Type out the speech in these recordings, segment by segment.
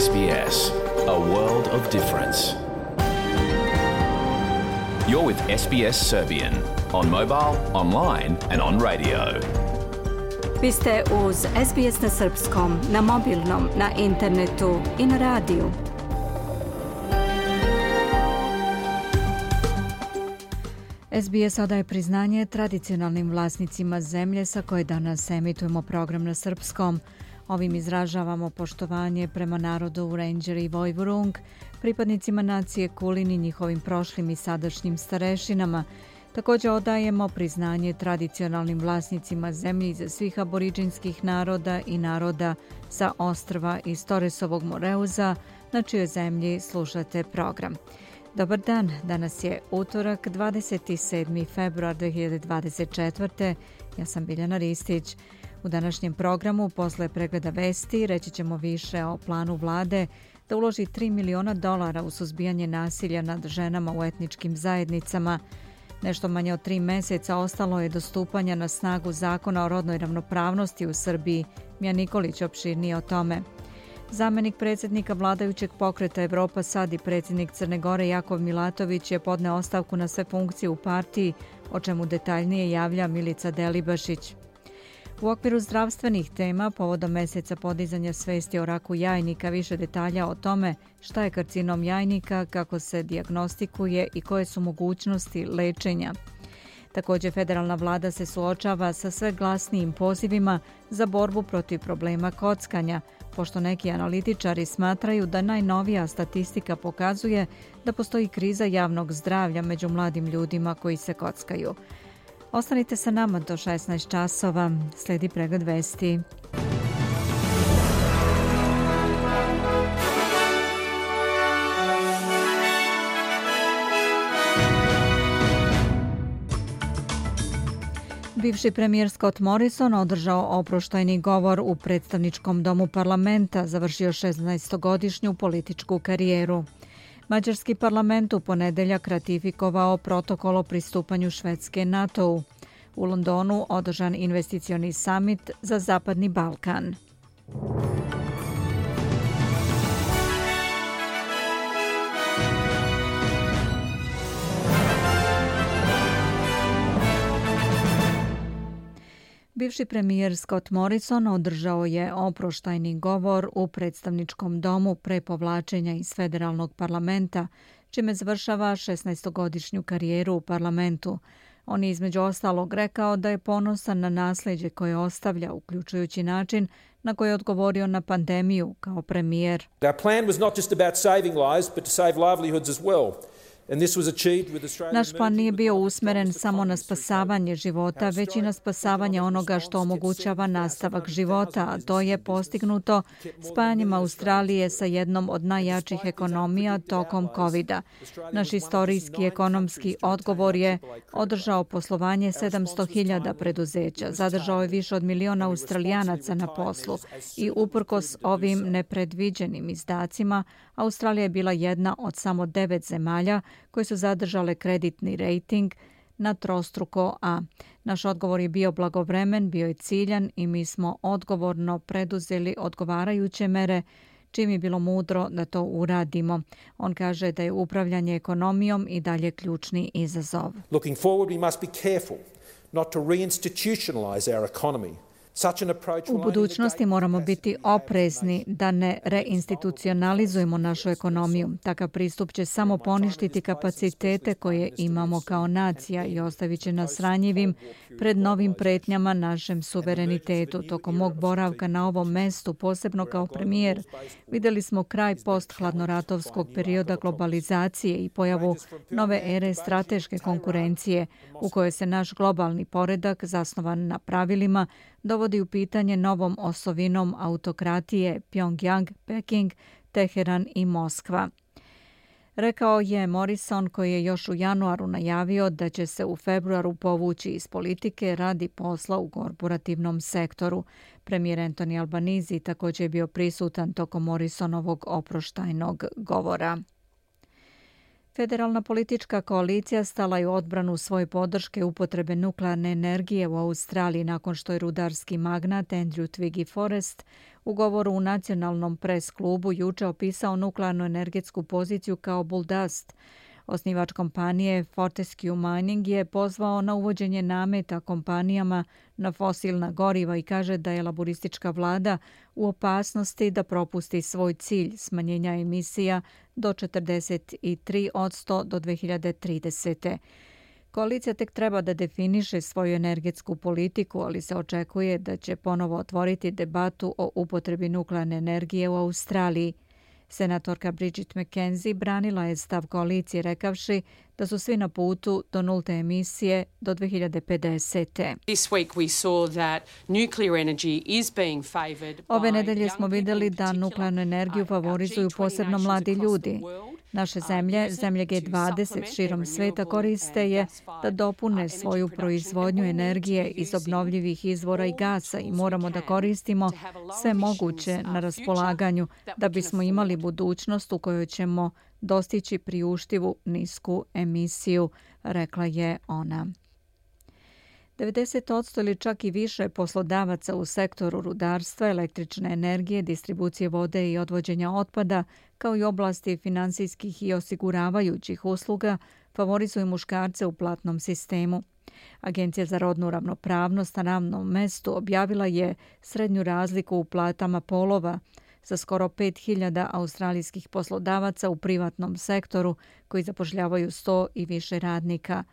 SBS, a world of difference. You're with SBS Serbian on mobile, online and on radio. Vi ste uz SBS na srpskom, na mobilnom, na internetu i na radiju. SBS odaje priznanje tradicionalnim vlasnicima zemlje sa koje danas emitujemo program na srpskom. Ovim izražavamo poštovanje prema narodu u i Vojvurung, pripadnicima nacije Kulin i njihovim prošlim i sadašnjim starešinama. Također odajemo priznanje tradicionalnim vlasnicima zemlji za svih aboriđinskih naroda i naroda sa ostrva iz Toresovog Moreuza, na čijoj zemlji slušate program. Dobar dan, danas je utorak 27. februar 2024. Ja sam Biljana Ristić. U današnjem programu, posle pregleda vesti, reći ćemo više o planu vlade da uloži 3 miliona dolara u suzbijanje nasilja nad ženama u etničkim zajednicama. Nešto manje od tri meseca ostalo je do stupanja na snagu zakona o rodnoj ravnopravnosti u Srbiji. Mija Nikolić opširnije o tome. Zamenik predsjednika vladajućeg pokreta Evropa Sad i predsjednik Crne Gore Jakov Milatović je podne ostavku na sve funkcije u partiji, o čemu detaljnije javlja Milica Delibašić. U okviru zdravstvenih tema, povodom meseca podizanja svesti o raku jajnika, više detalja o tome šta je karcinom jajnika, kako se diagnostikuje i koje su mogućnosti lečenja. Također, federalna vlada se suočava sa sve glasnijim pozivima za borbu protiv problema kockanja, pošto neki analitičari smatraju da najnovija statistika pokazuje da postoji kriza javnog zdravlja među mladim ljudima koji se kockaju. Ostanite sa nama do 16 časova. Sledi pregled vesti. Bivši premijer Scott Morrison održao oproštajni govor u predstavničkom domu parlamenta, završio 16-godišnju političku karijeru. Mađarski parlament u ponedeljak ratifikovao protokol o pristupanju Švedske NATO-u. U Londonu održan investicioni summit za Zapadni Balkan. Bivši premijer Scott Morrison održao je oproštajni govor u predstavničkom domu pre povlačenja iz federalnog parlamenta, čime završava 16-godišnju karijeru u parlamentu. On je između ostalog rekao da je ponosan na nasljeđe koje ostavlja, uključujući način na koji je odgovorio na pandemiju kao premijer. Our plan was not just about saving lives, but to save livelihoods as well. Naš plan nije bio usmeren samo na spasavanje života, već i na spasavanje onoga što omogućava nastavak života, a to je postignuto spajanjem Australije sa jednom od najjačih ekonomija tokom COVID-a. Naš istorijski ekonomski odgovor je održao poslovanje 700.000 preduzeća, zadržao je više od miliona australijanaca na poslu. i uprkos ovim nepredviđenim izdacima, Australija je bila jedna od samo devet zemalja koje su zadržale kreditni rating na trostruko A. Naš odgovor je bio blagovremen, bio je ciljan i mi smo odgovorno preduzeli odgovarajuće mere čim je bilo mudro da to uradimo. On kaže da je upravljanje ekonomijom i dalje ključni izazov. Looking forward, we must be careful not to reinstitutionalize our economy U budućnosti moramo biti oprezni da ne reinstitucionalizujemo našu ekonomiju. Takav pristup će samo poništiti kapacitete koje imamo kao nacija i ostavit će nas ranjivim pred novim pretnjama našem suverenitetu. Tokom mog boravka na ovom mestu, posebno kao premijer, videli smo kraj post-hladnoratovskog perioda globalizacije i pojavu nove ere strateške konkurencije u kojoj se naš globalni poredak zasnovan na pravilima dovodi u pitanje novom osovinom autokratije Pyongyang, Peking, Teheran i Moskva. Rekao je Morrison koji je još u januaru najavio da će se u februaru povući iz politike radi posla u korporativnom sektoru. Premijer Anthony Albanizi također je bio prisutan tokom Morrisonovog oproštajnog govora. Federalna politička koalicija stala je u odbranu svoje podrške upotrebe nuklearne energije u Australiji nakon što je rudarski magnat Andrew Twiggy Forrest u govoru u nacionalnom pres klubu juče opisao nuklearnu energetsku poziciju kao buldast, Osnivač kompanije Fortescue Mining je pozvao na uvođenje nameta kompanijama na fosilna goriva i kaže da je laboristička vlada u opasnosti da propusti svoj cilj smanjenja emisija do 43 od 100 do 2030. Koalicija tek treba da definiše svoju energetsku politiku, ali se očekuje da će ponovo otvoriti debatu o upotrebi nuklearne energije u Australiji. Senatorka Bridget McKenzie branila je stav koalicije rekavši da su svi na putu do nulte emisije do 2050. Ove nedelje smo videli da nuklearnu energiju favorizuju posebno mladi ljudi. Naše zemlje, zemlje G20 širom sveta koriste je da dopune svoju proizvodnju energije iz obnovljivih izvora i gasa i moramo da koristimo sve moguće na raspolaganju da bismo imali budućnost u kojoj ćemo dostići priuštivu nisku emisiju, rekla je ona. 90% ili čak i više poslodavaca u sektoru rudarstva, električne energije, distribucije vode i odvođenja otpada, kao i oblasti finansijskih i osiguravajućih usluga, favorizuju muškarce u platnom sistemu. Agencija za rodnu ravnopravnost na ravnom mestu objavila je srednju razliku u platama polova sa skoro 5000 australijskih poslodavaca u privatnom sektoru koji zapošljavaju 100 i više radnika –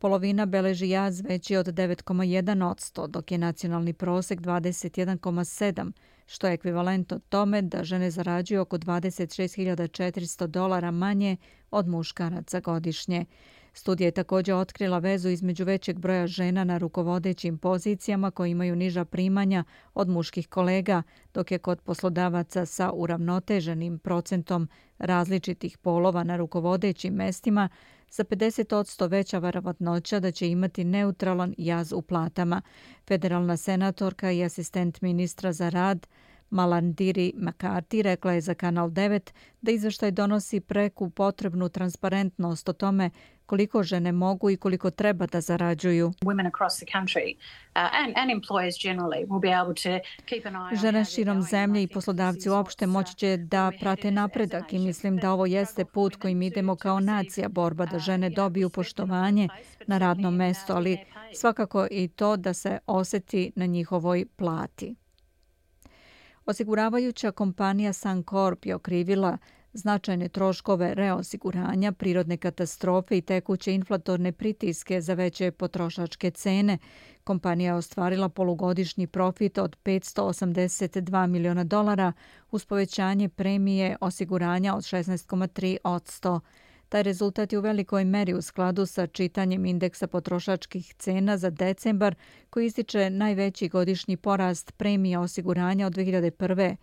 Polovina beleži jaz veći od 9,1 od 100, dok je nacionalni prosek 21,7, što je ekvivalentno tome da žene zarađuju oko 26.400 dolara manje od muškaraca godišnje. Studija je također otkrila vezu između većeg broja žena na rukovodećim pozicijama koji imaju niža primanja od muških kolega, dok je kod poslodavaca sa uravnoteženim procentom različitih polova na rukovodećim mestima za 50% veća verovatnoća da će imati neutralan jaz u platama. Federalna senatorka i asistent ministra za rad Malandiri McCarthy rekla je za Kanal 9 da izveštaj donosi preku potrebnu transparentnost o tome koliko žene mogu i koliko treba da zarađuju. Uh, žene širom zemlje i poslodavci uopšte moći će da prate napredak i mislim da ovo jeste put kojim idemo kao nacija borba da žene dobiju poštovanje na radnom mestu, ali svakako i to da se oseti na njihovoj plati. Osiguravajuća kompanija Suncorp je okrivila značajne troškove reosiguranja, prirodne katastrofe i tekuće inflatorne pritiske za veće potrošačke cene. Kompanija je ostvarila polugodišnji profit od 582 miliona dolara uz povećanje premije osiguranja od 16,3 od 100. Taj rezultat je u velikoj meri u skladu sa čitanjem indeksa potrošačkih cena za decembar koji ističe najveći godišnji porast premija osiguranja od 2001.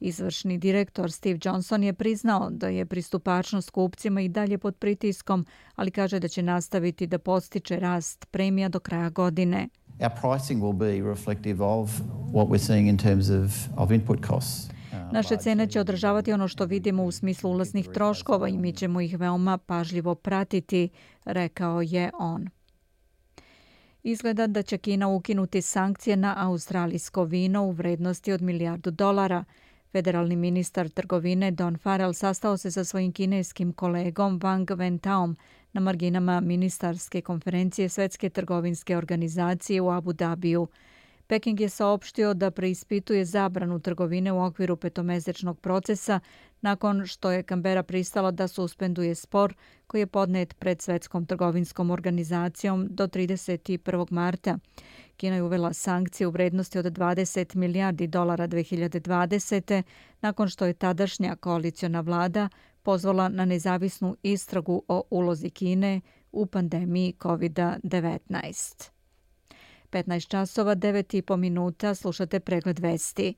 Izvršni direktor Steve Johnson je priznao da je pristupačnost kupcima i dalje pod pritiskom, ali kaže da će nastaviti da postiče rast premija do kraja godine. Our pricing will be reflective of what we're seeing in terms of, of input costs. Naše cene će održavati ono što vidimo u smislu ulaznih troškova i mi ćemo ih veoma pažljivo pratiti, rekao je on. Izgleda da će Kina ukinuti sankcije na australijsko vino u vrednosti od milijardu dolara. Federalni ministar trgovine Don Farrell sastao se sa svojim kineskim kolegom Wang Wentaom na marginama ministarske konferencije Svetske trgovinske organizacije u Abu Dhabiju. Peking je saopštio da preispituje zabranu trgovine u okviru petomesečnog procesa nakon što je Kambera pristala da suspenduje spor koji je podnet pred Svetskom trgovinskom organizacijom do 31. marta. Kina je uvela sankcije u vrednosti od 20 milijardi dolara 2020. nakon što je tadašnja koalicijona vlada pozvala na nezavisnu istragu o ulozi Kine u pandemiji COVID-19. 15 časova, 9 i po minuta, slušate pregled vesti.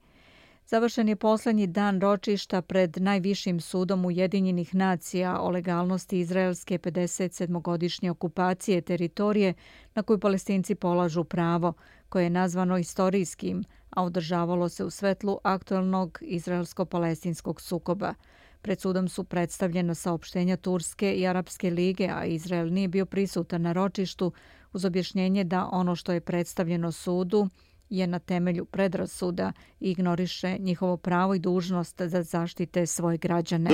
Završen je poslednji dan ročišta pred najvišim sudom Ujedinjenih nacija o legalnosti izraelske 57-godišnje okupacije teritorije na koju palestinci polažu pravo, koje je nazvano istorijskim, a održavalo se u svetlu aktuelnog izraelsko-palestinskog sukoba. Pred sudom su predstavljena saopštenja Turske i Arapske lige, a Izrael nije bio prisutan na ročištu uz objašnjenje da ono što je predstavljeno sudu je na temelju predrasuda i ignoriše njihovo pravo i dužnost da zaštite svoje građane.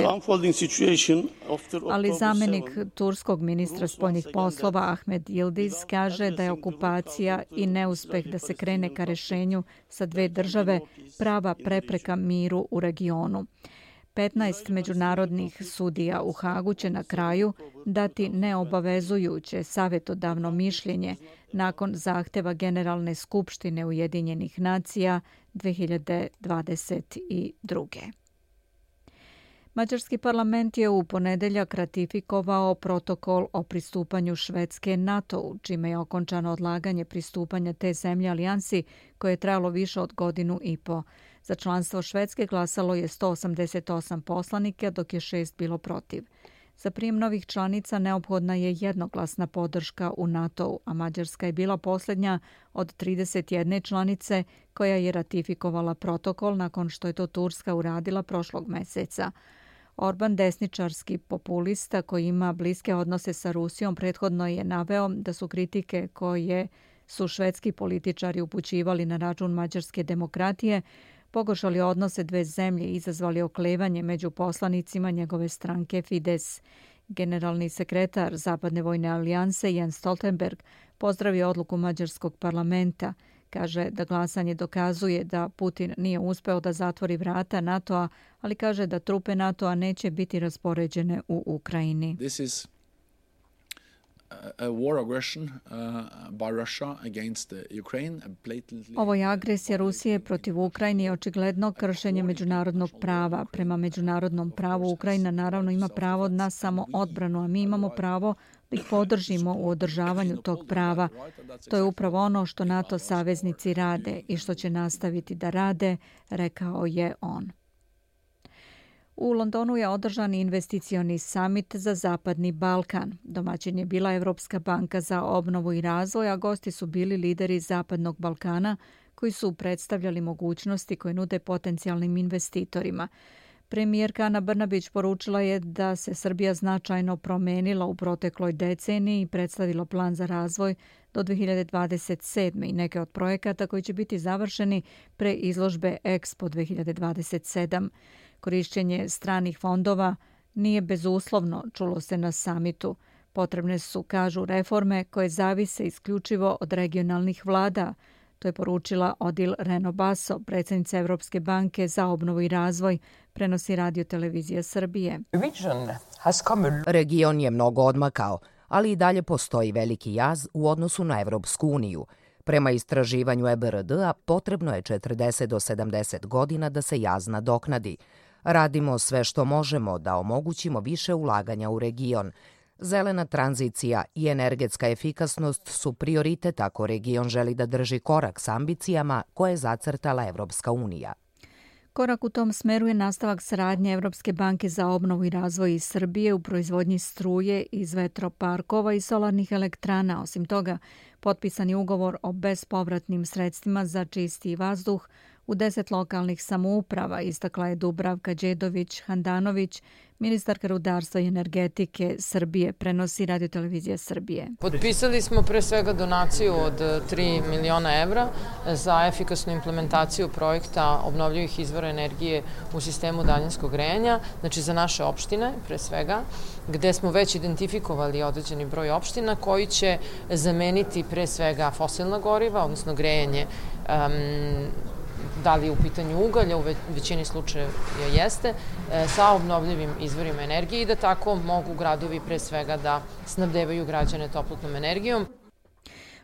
Ali zamenik turskog ministra spoljnih poslova Ahmed Yildiz kaže da je okupacija i neuspeh da se krene ka rešenju sa dve države prava prepreka miru u regionu. 15 međunarodnih sudija u Hagu će na kraju dati neobavezujuće savjetodavno mišljenje nakon zahteva Generalne skupštine Ujedinjenih nacija 2022. Mađarski parlament je u ponedeljak ratifikovao protokol o pristupanju Švedske NATO-u, čime je okončano odlaganje pristupanja te zemlje alijansi koje je trajalo više od godinu i po. Za članstvo Švedske glasalo je 188 poslanike, dok je šest bilo protiv. Za prijem novih članica neophodna je jednoglasna podrška u NATO-u, a Mađarska je bila posljednja od 31 članice koja je ratifikovala protokol nakon što je to Turska uradila prošlog meseca. Orban, desničarski populista koji ima bliske odnose sa Rusijom, prethodno je naveo da su kritike koje su švedski političari upućivali na račun mađarske demokratije pogoršali odnose dve zemlje i izazvali oklevanje među poslanicima njegove stranke Fides. Generalni sekretar Zapadne vojne alijanse Jens Stoltenberg pozdravio odluku mađarskog parlamenta. Kaže da glasanje dokazuje da Putin nije uspeo da zatvori vrata NATO-a, ali kaže da trupe NATO-a neće biti raspoređene u Ukrajini. This is Ovo je agresija Rusije protiv Ukrajine i očigledno kršenje međunarodnog prava. Prema međunarodnom pravu Ukrajina naravno ima pravo na samo odbranu, a mi imamo pravo da ih podržimo u održavanju tog prava. To je upravo ono što NATO saveznici rade i što će nastaviti da rade, rekao je on. U Londonu je održan investicioni summit za Zapadni Balkan. Domaćin je bila Evropska banka za obnovu i razvoj, a gosti su bili lideri Zapadnog Balkana koji su predstavljali mogućnosti koje nude potencijalnim investitorima. Premijerka Ana Brnabić poručila je da se Srbija značajno promenila u protekloj deceniji i predstavila plan za razvoj do 2027. i neke od projekata koji će biti završeni pre izložbe Expo 2027. Korišćenje stranih fondova nije bezuslovno, čulo se na samitu. Potrebne su, kažu, reforme koje zavise isključivo od regionalnih vlada. To je poručila Odil Reno Baso, predsjednica Evropske banke za obnovu i razvoj, prenosi radio televizija Srbije. Region je mnogo odmakao, ali i dalje postoji veliki jaz u odnosu na Evropsku uniju. Prema istraživanju EBRD-a potrebno je 40 do 70 godina da se jaz nadoknadi. Radimo sve što možemo da omogućimo više ulaganja u region. Zelena tranzicija i energetska efikasnost su prioritet ako region želi da drži korak s ambicijama koje je zacrtala Evropska unija. Korak u tom smeru je nastavak saradnje Evropske banke za obnovu i razvoj iz Srbije u proizvodnji struje iz vetroparkova i solarnih elektrana. Osim toga, potpisan je ugovor o bespovratnim sredstvima za čisti vazduh u deset lokalnih samouprava, istakla je Dubravka Đedović-Handanović, ministarka rudarstva i energetike Srbije, prenosi Radio Televizija Srbije. Potpisali smo pre svega donaciju od e, 3 miliona evra e, za efikasnu implementaciju projekta obnovljivih izvora energije u sistemu daljinskog grejanja, znači za naše opštine pre svega, gde smo već identifikovali određeni broj opština koji će zameniti pre svega fosilna goriva, odnosno grejanje da li je u pitanju ugalja, u većini slučaja jeste, e, sa obnovljivim izvorima energije i da tako mogu gradovi pre svega da snabdevaju građane toplotnom energijom.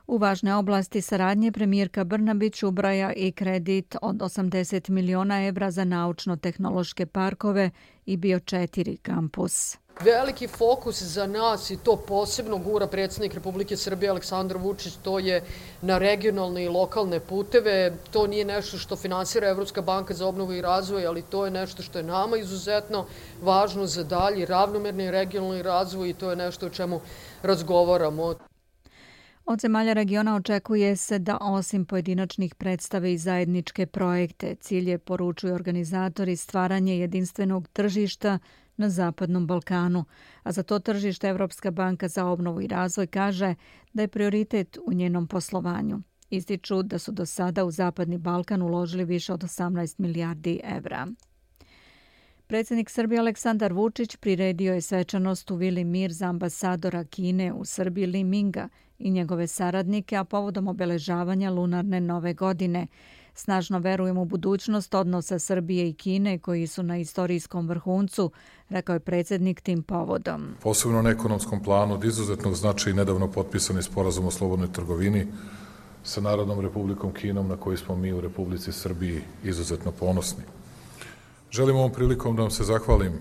U važne oblasti saradnje premijerka Brnabić ubraja i kredit od 80 miliona evra za naučno-tehnološke parkove i bio četiri kampus. Veliki fokus za nas i to posebno gura predsjednik Republike Srbije Aleksandar Vučić, to je na regionalne i lokalne puteve. To nije nešto što finansira Evropska banka za obnovu i razvoj, ali to je nešto što je nama izuzetno važno za dalji ravnomerni regionalni razvoj i to je nešto o čemu razgovaramo. Od zemalja regiona očekuje se da osim pojedinačnih predstave i zajedničke projekte, cilje poručuju organizatori stvaranje jedinstvenog tržišta na Zapadnom Balkanu, a za to tržište Evropska banka za obnovu i razvoj kaže da je prioritet u njenom poslovanju. Ističu da su do sada u Zapadni Balkan uložili više od 18 milijardi evra. Predsjednik Srbije Aleksandar Vučić priredio je svečanost u Vili Mir za ambasadora Kine u Srbiji Li Minga i njegove saradnike, a povodom obeležavanja lunarne nove godine. Snažno verujem u budućnost odnosa Srbije i Kine koji su na istorijskom vrhuncu, rekao je predsjednik tim povodom. Posebno na ekonomskom planu od izuzetnog značaja i nedavno potpisani sporazum o slobodnoj trgovini sa Narodnom republikom Kinom na koji smo mi u Republici Srbiji izuzetno ponosni. Želim ovom prilikom da vam se zahvalim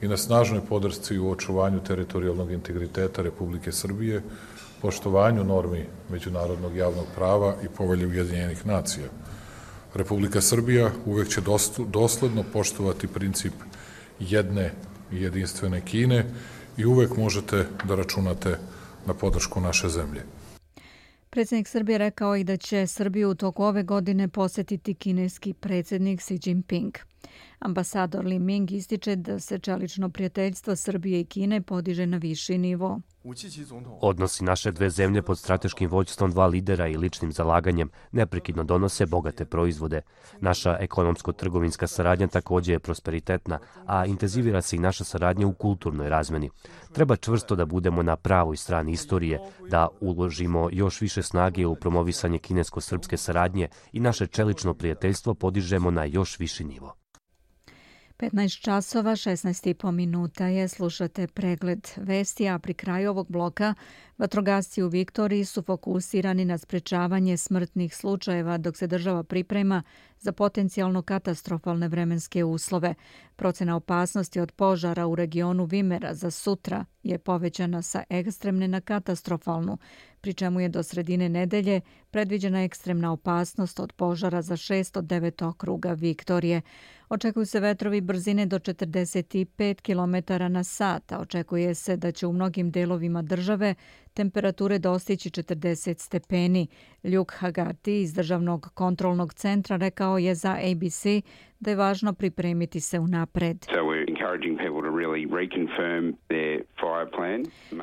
i na snažnoj podršci u očuvanju teritorijalnog integriteta Republike Srbije, poštovanju normi međunarodnog javnog prava i povelje Ujedinjenih nacija. Republika Srbija uvek će dosledno poštovati princip jedne i jedinstvene Kine i uvek možete da računate na podršku naše zemlje. Predsjednik Srbije rekao i da će Srbiju u toku ove godine posjetiti kineski predsjednik Xi Jinping. Ambasador Li Ming ističe da se čelično prijateljstvo Srbije i Kine podiže na viši nivo. Odnosi naše dve zemlje pod strateškim vođstvom dva lidera i ličnim zalaganjem neprekidno donose bogate proizvode. Naša ekonomsko-trgovinska saradnja također je prosperitetna, a intenzivira se i naša saradnja u kulturnoj razmeni. Treba čvrsto da budemo na pravoj strani istorije, da uložimo još više snage u promovisanje kinesko-srpske saradnje i naše čelično prijateljstvo podižemo na još viši nivo. 15 časova, 16,5 minuta je, slušate pregled vesti, a pri kraju ovog bloka vatrogasci u Viktoriji su fokusirani na sprečavanje smrtnih slučajeva dok se država priprema za potencijalno katastrofalne vremenske uslove. Procena opasnosti od požara u regionu Vimera za sutra je povećana sa ekstremne na katastrofalnu, pri čemu je do sredine nedelje predviđena ekstremna opasnost od požara za 6 od 9 okruga Viktorije. Očekuju se vetrovi brzine do 45 km na sat, a očekuje se da će u mnogim delovima države temperature dostići 40 stepeni. Ljuk Hagati iz Državnog kontrolnog centra rekao je za ABC da je važno pripremiti se u napred.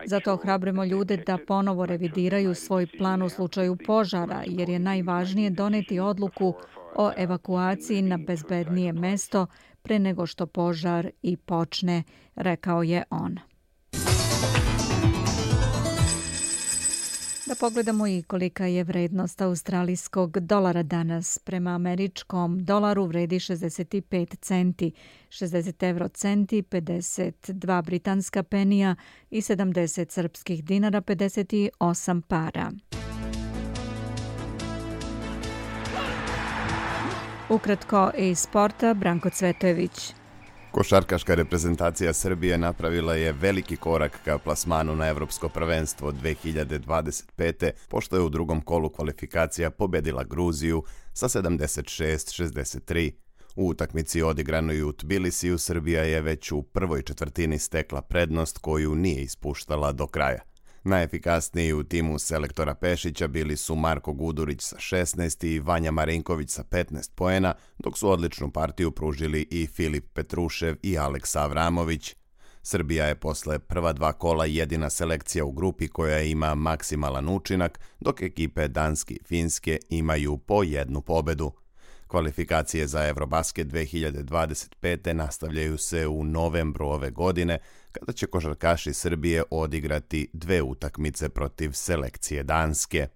Zato ohrabrimo ljude da ponovo revidiraju svoj plan u slučaju požara, jer je najvažnije doneti odluku o evakuaciji na bezbednije mesto pre nego što požar i počne, rekao je on. Da pogledamo i kolika je vrednost australijskog dolara danas. Prema američkom dolaru vredi 65 centi, 60 euro centi, 52 britanska penija i 70 srpskih dinara, 58 para. Ukratko iz sporta, Branko Cvetojević. Košarkaška reprezentacija Srbije napravila je veliki korak ka plasmanu na Evropsko prvenstvo 2025. pošto je u drugom kolu kvalifikacija pobedila Gruziju sa 76-63. U utakmici odigranoj u Tbilisiju Srbija je već u prvoj četvrtini stekla prednost koju nije ispuštala do kraja. Najefikasniji u timu selektora Pešića bili su Marko Gudurić sa 16 i Vanja Marinković sa 15 poena, dok su odličnu partiju pružili i Filip Petrušev i Aleksa Avramović. Srbija je posle prva dva kola jedina selekcija u grupi koja ima maksimalan učinak, dok ekipe Danski i Finske imaju po jednu pobedu. Kvalifikacije za Eurobasket 2025. nastavljaju se u novembru ove godine, kada će košarkaši Srbije odigrati dve utakmice protiv selekcije Danske.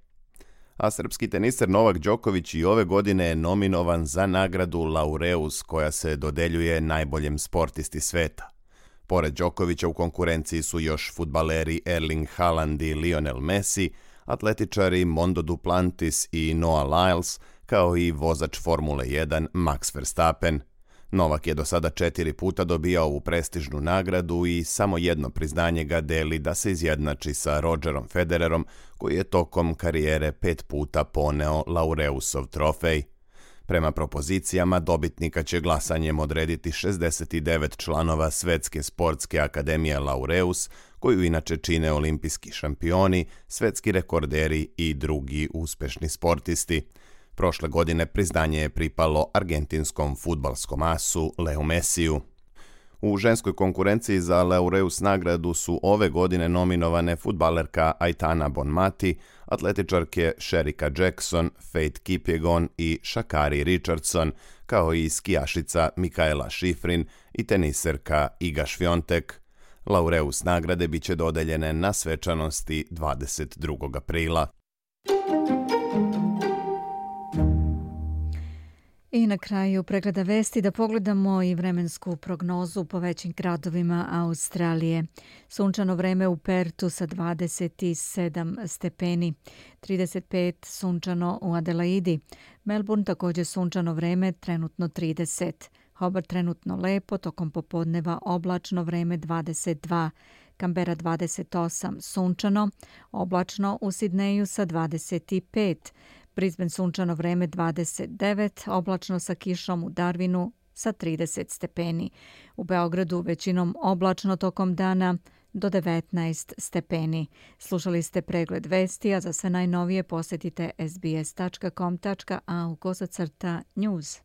A srpski teniser Novak Đoković i ove godine je nominovan za nagradu Laureus koja se dodeljuje najboljem sportisti sveta. Pored Đokovića u konkurenciji su još futbaleri Erling Haaland i Lionel Messi, atletičari Mondo Duplantis i Noah Lyles, kao i vozač Formule 1 Max Verstappen – Novak je do sada četiri puta dobijao ovu prestižnu nagradu i samo jedno priznanje ga deli da se izjednači sa Rogerom Federerom, koji je tokom karijere pet puta poneo Laureusov trofej. Prema propozicijama, dobitnika će glasanjem odrediti 69 članova Svetske sportske akademije Laureus, koju inače čine olimpijski šampioni, svetski rekorderi i drugi uspešni sportisti. Prošle godine priznanje je pripalo argentinskom futbalskom asu Leo Messiju. U ženskoj konkurenciji za Laureus nagradu su ove godine nominovane futbalerka Aitana Bonmati, atletičarke Sherika Jackson, Faith Kipjegon i Shakari Richardson, kao i skijašica Mikaela Šifrin i teniserka Iga Švjontek. Laureus nagrade biće dodeljene na svečanosti 22. aprila. I na kraju pregleda vesti da pogledamo i vremensku prognozu po većim gradovima Australije. Sunčano vreme u Pertu sa 27 stepeni, 35 sunčano u Adelaidi. Melbourne također sunčano vreme, trenutno 30. Hobart trenutno lepo, tokom popodneva oblačno vreme 22. Kambera 28, sunčano, oblačno u Sidneju sa 25. Brisbane sunčano vreme 29, oblačno sa kišom u Darwinu sa 30 stepeni. U Beogradu većinom oblačno tokom dana do 19 stepeni. Slušali ste pregled vesti, a za sve najnovije posjetite sbs.com.au kosacrta news.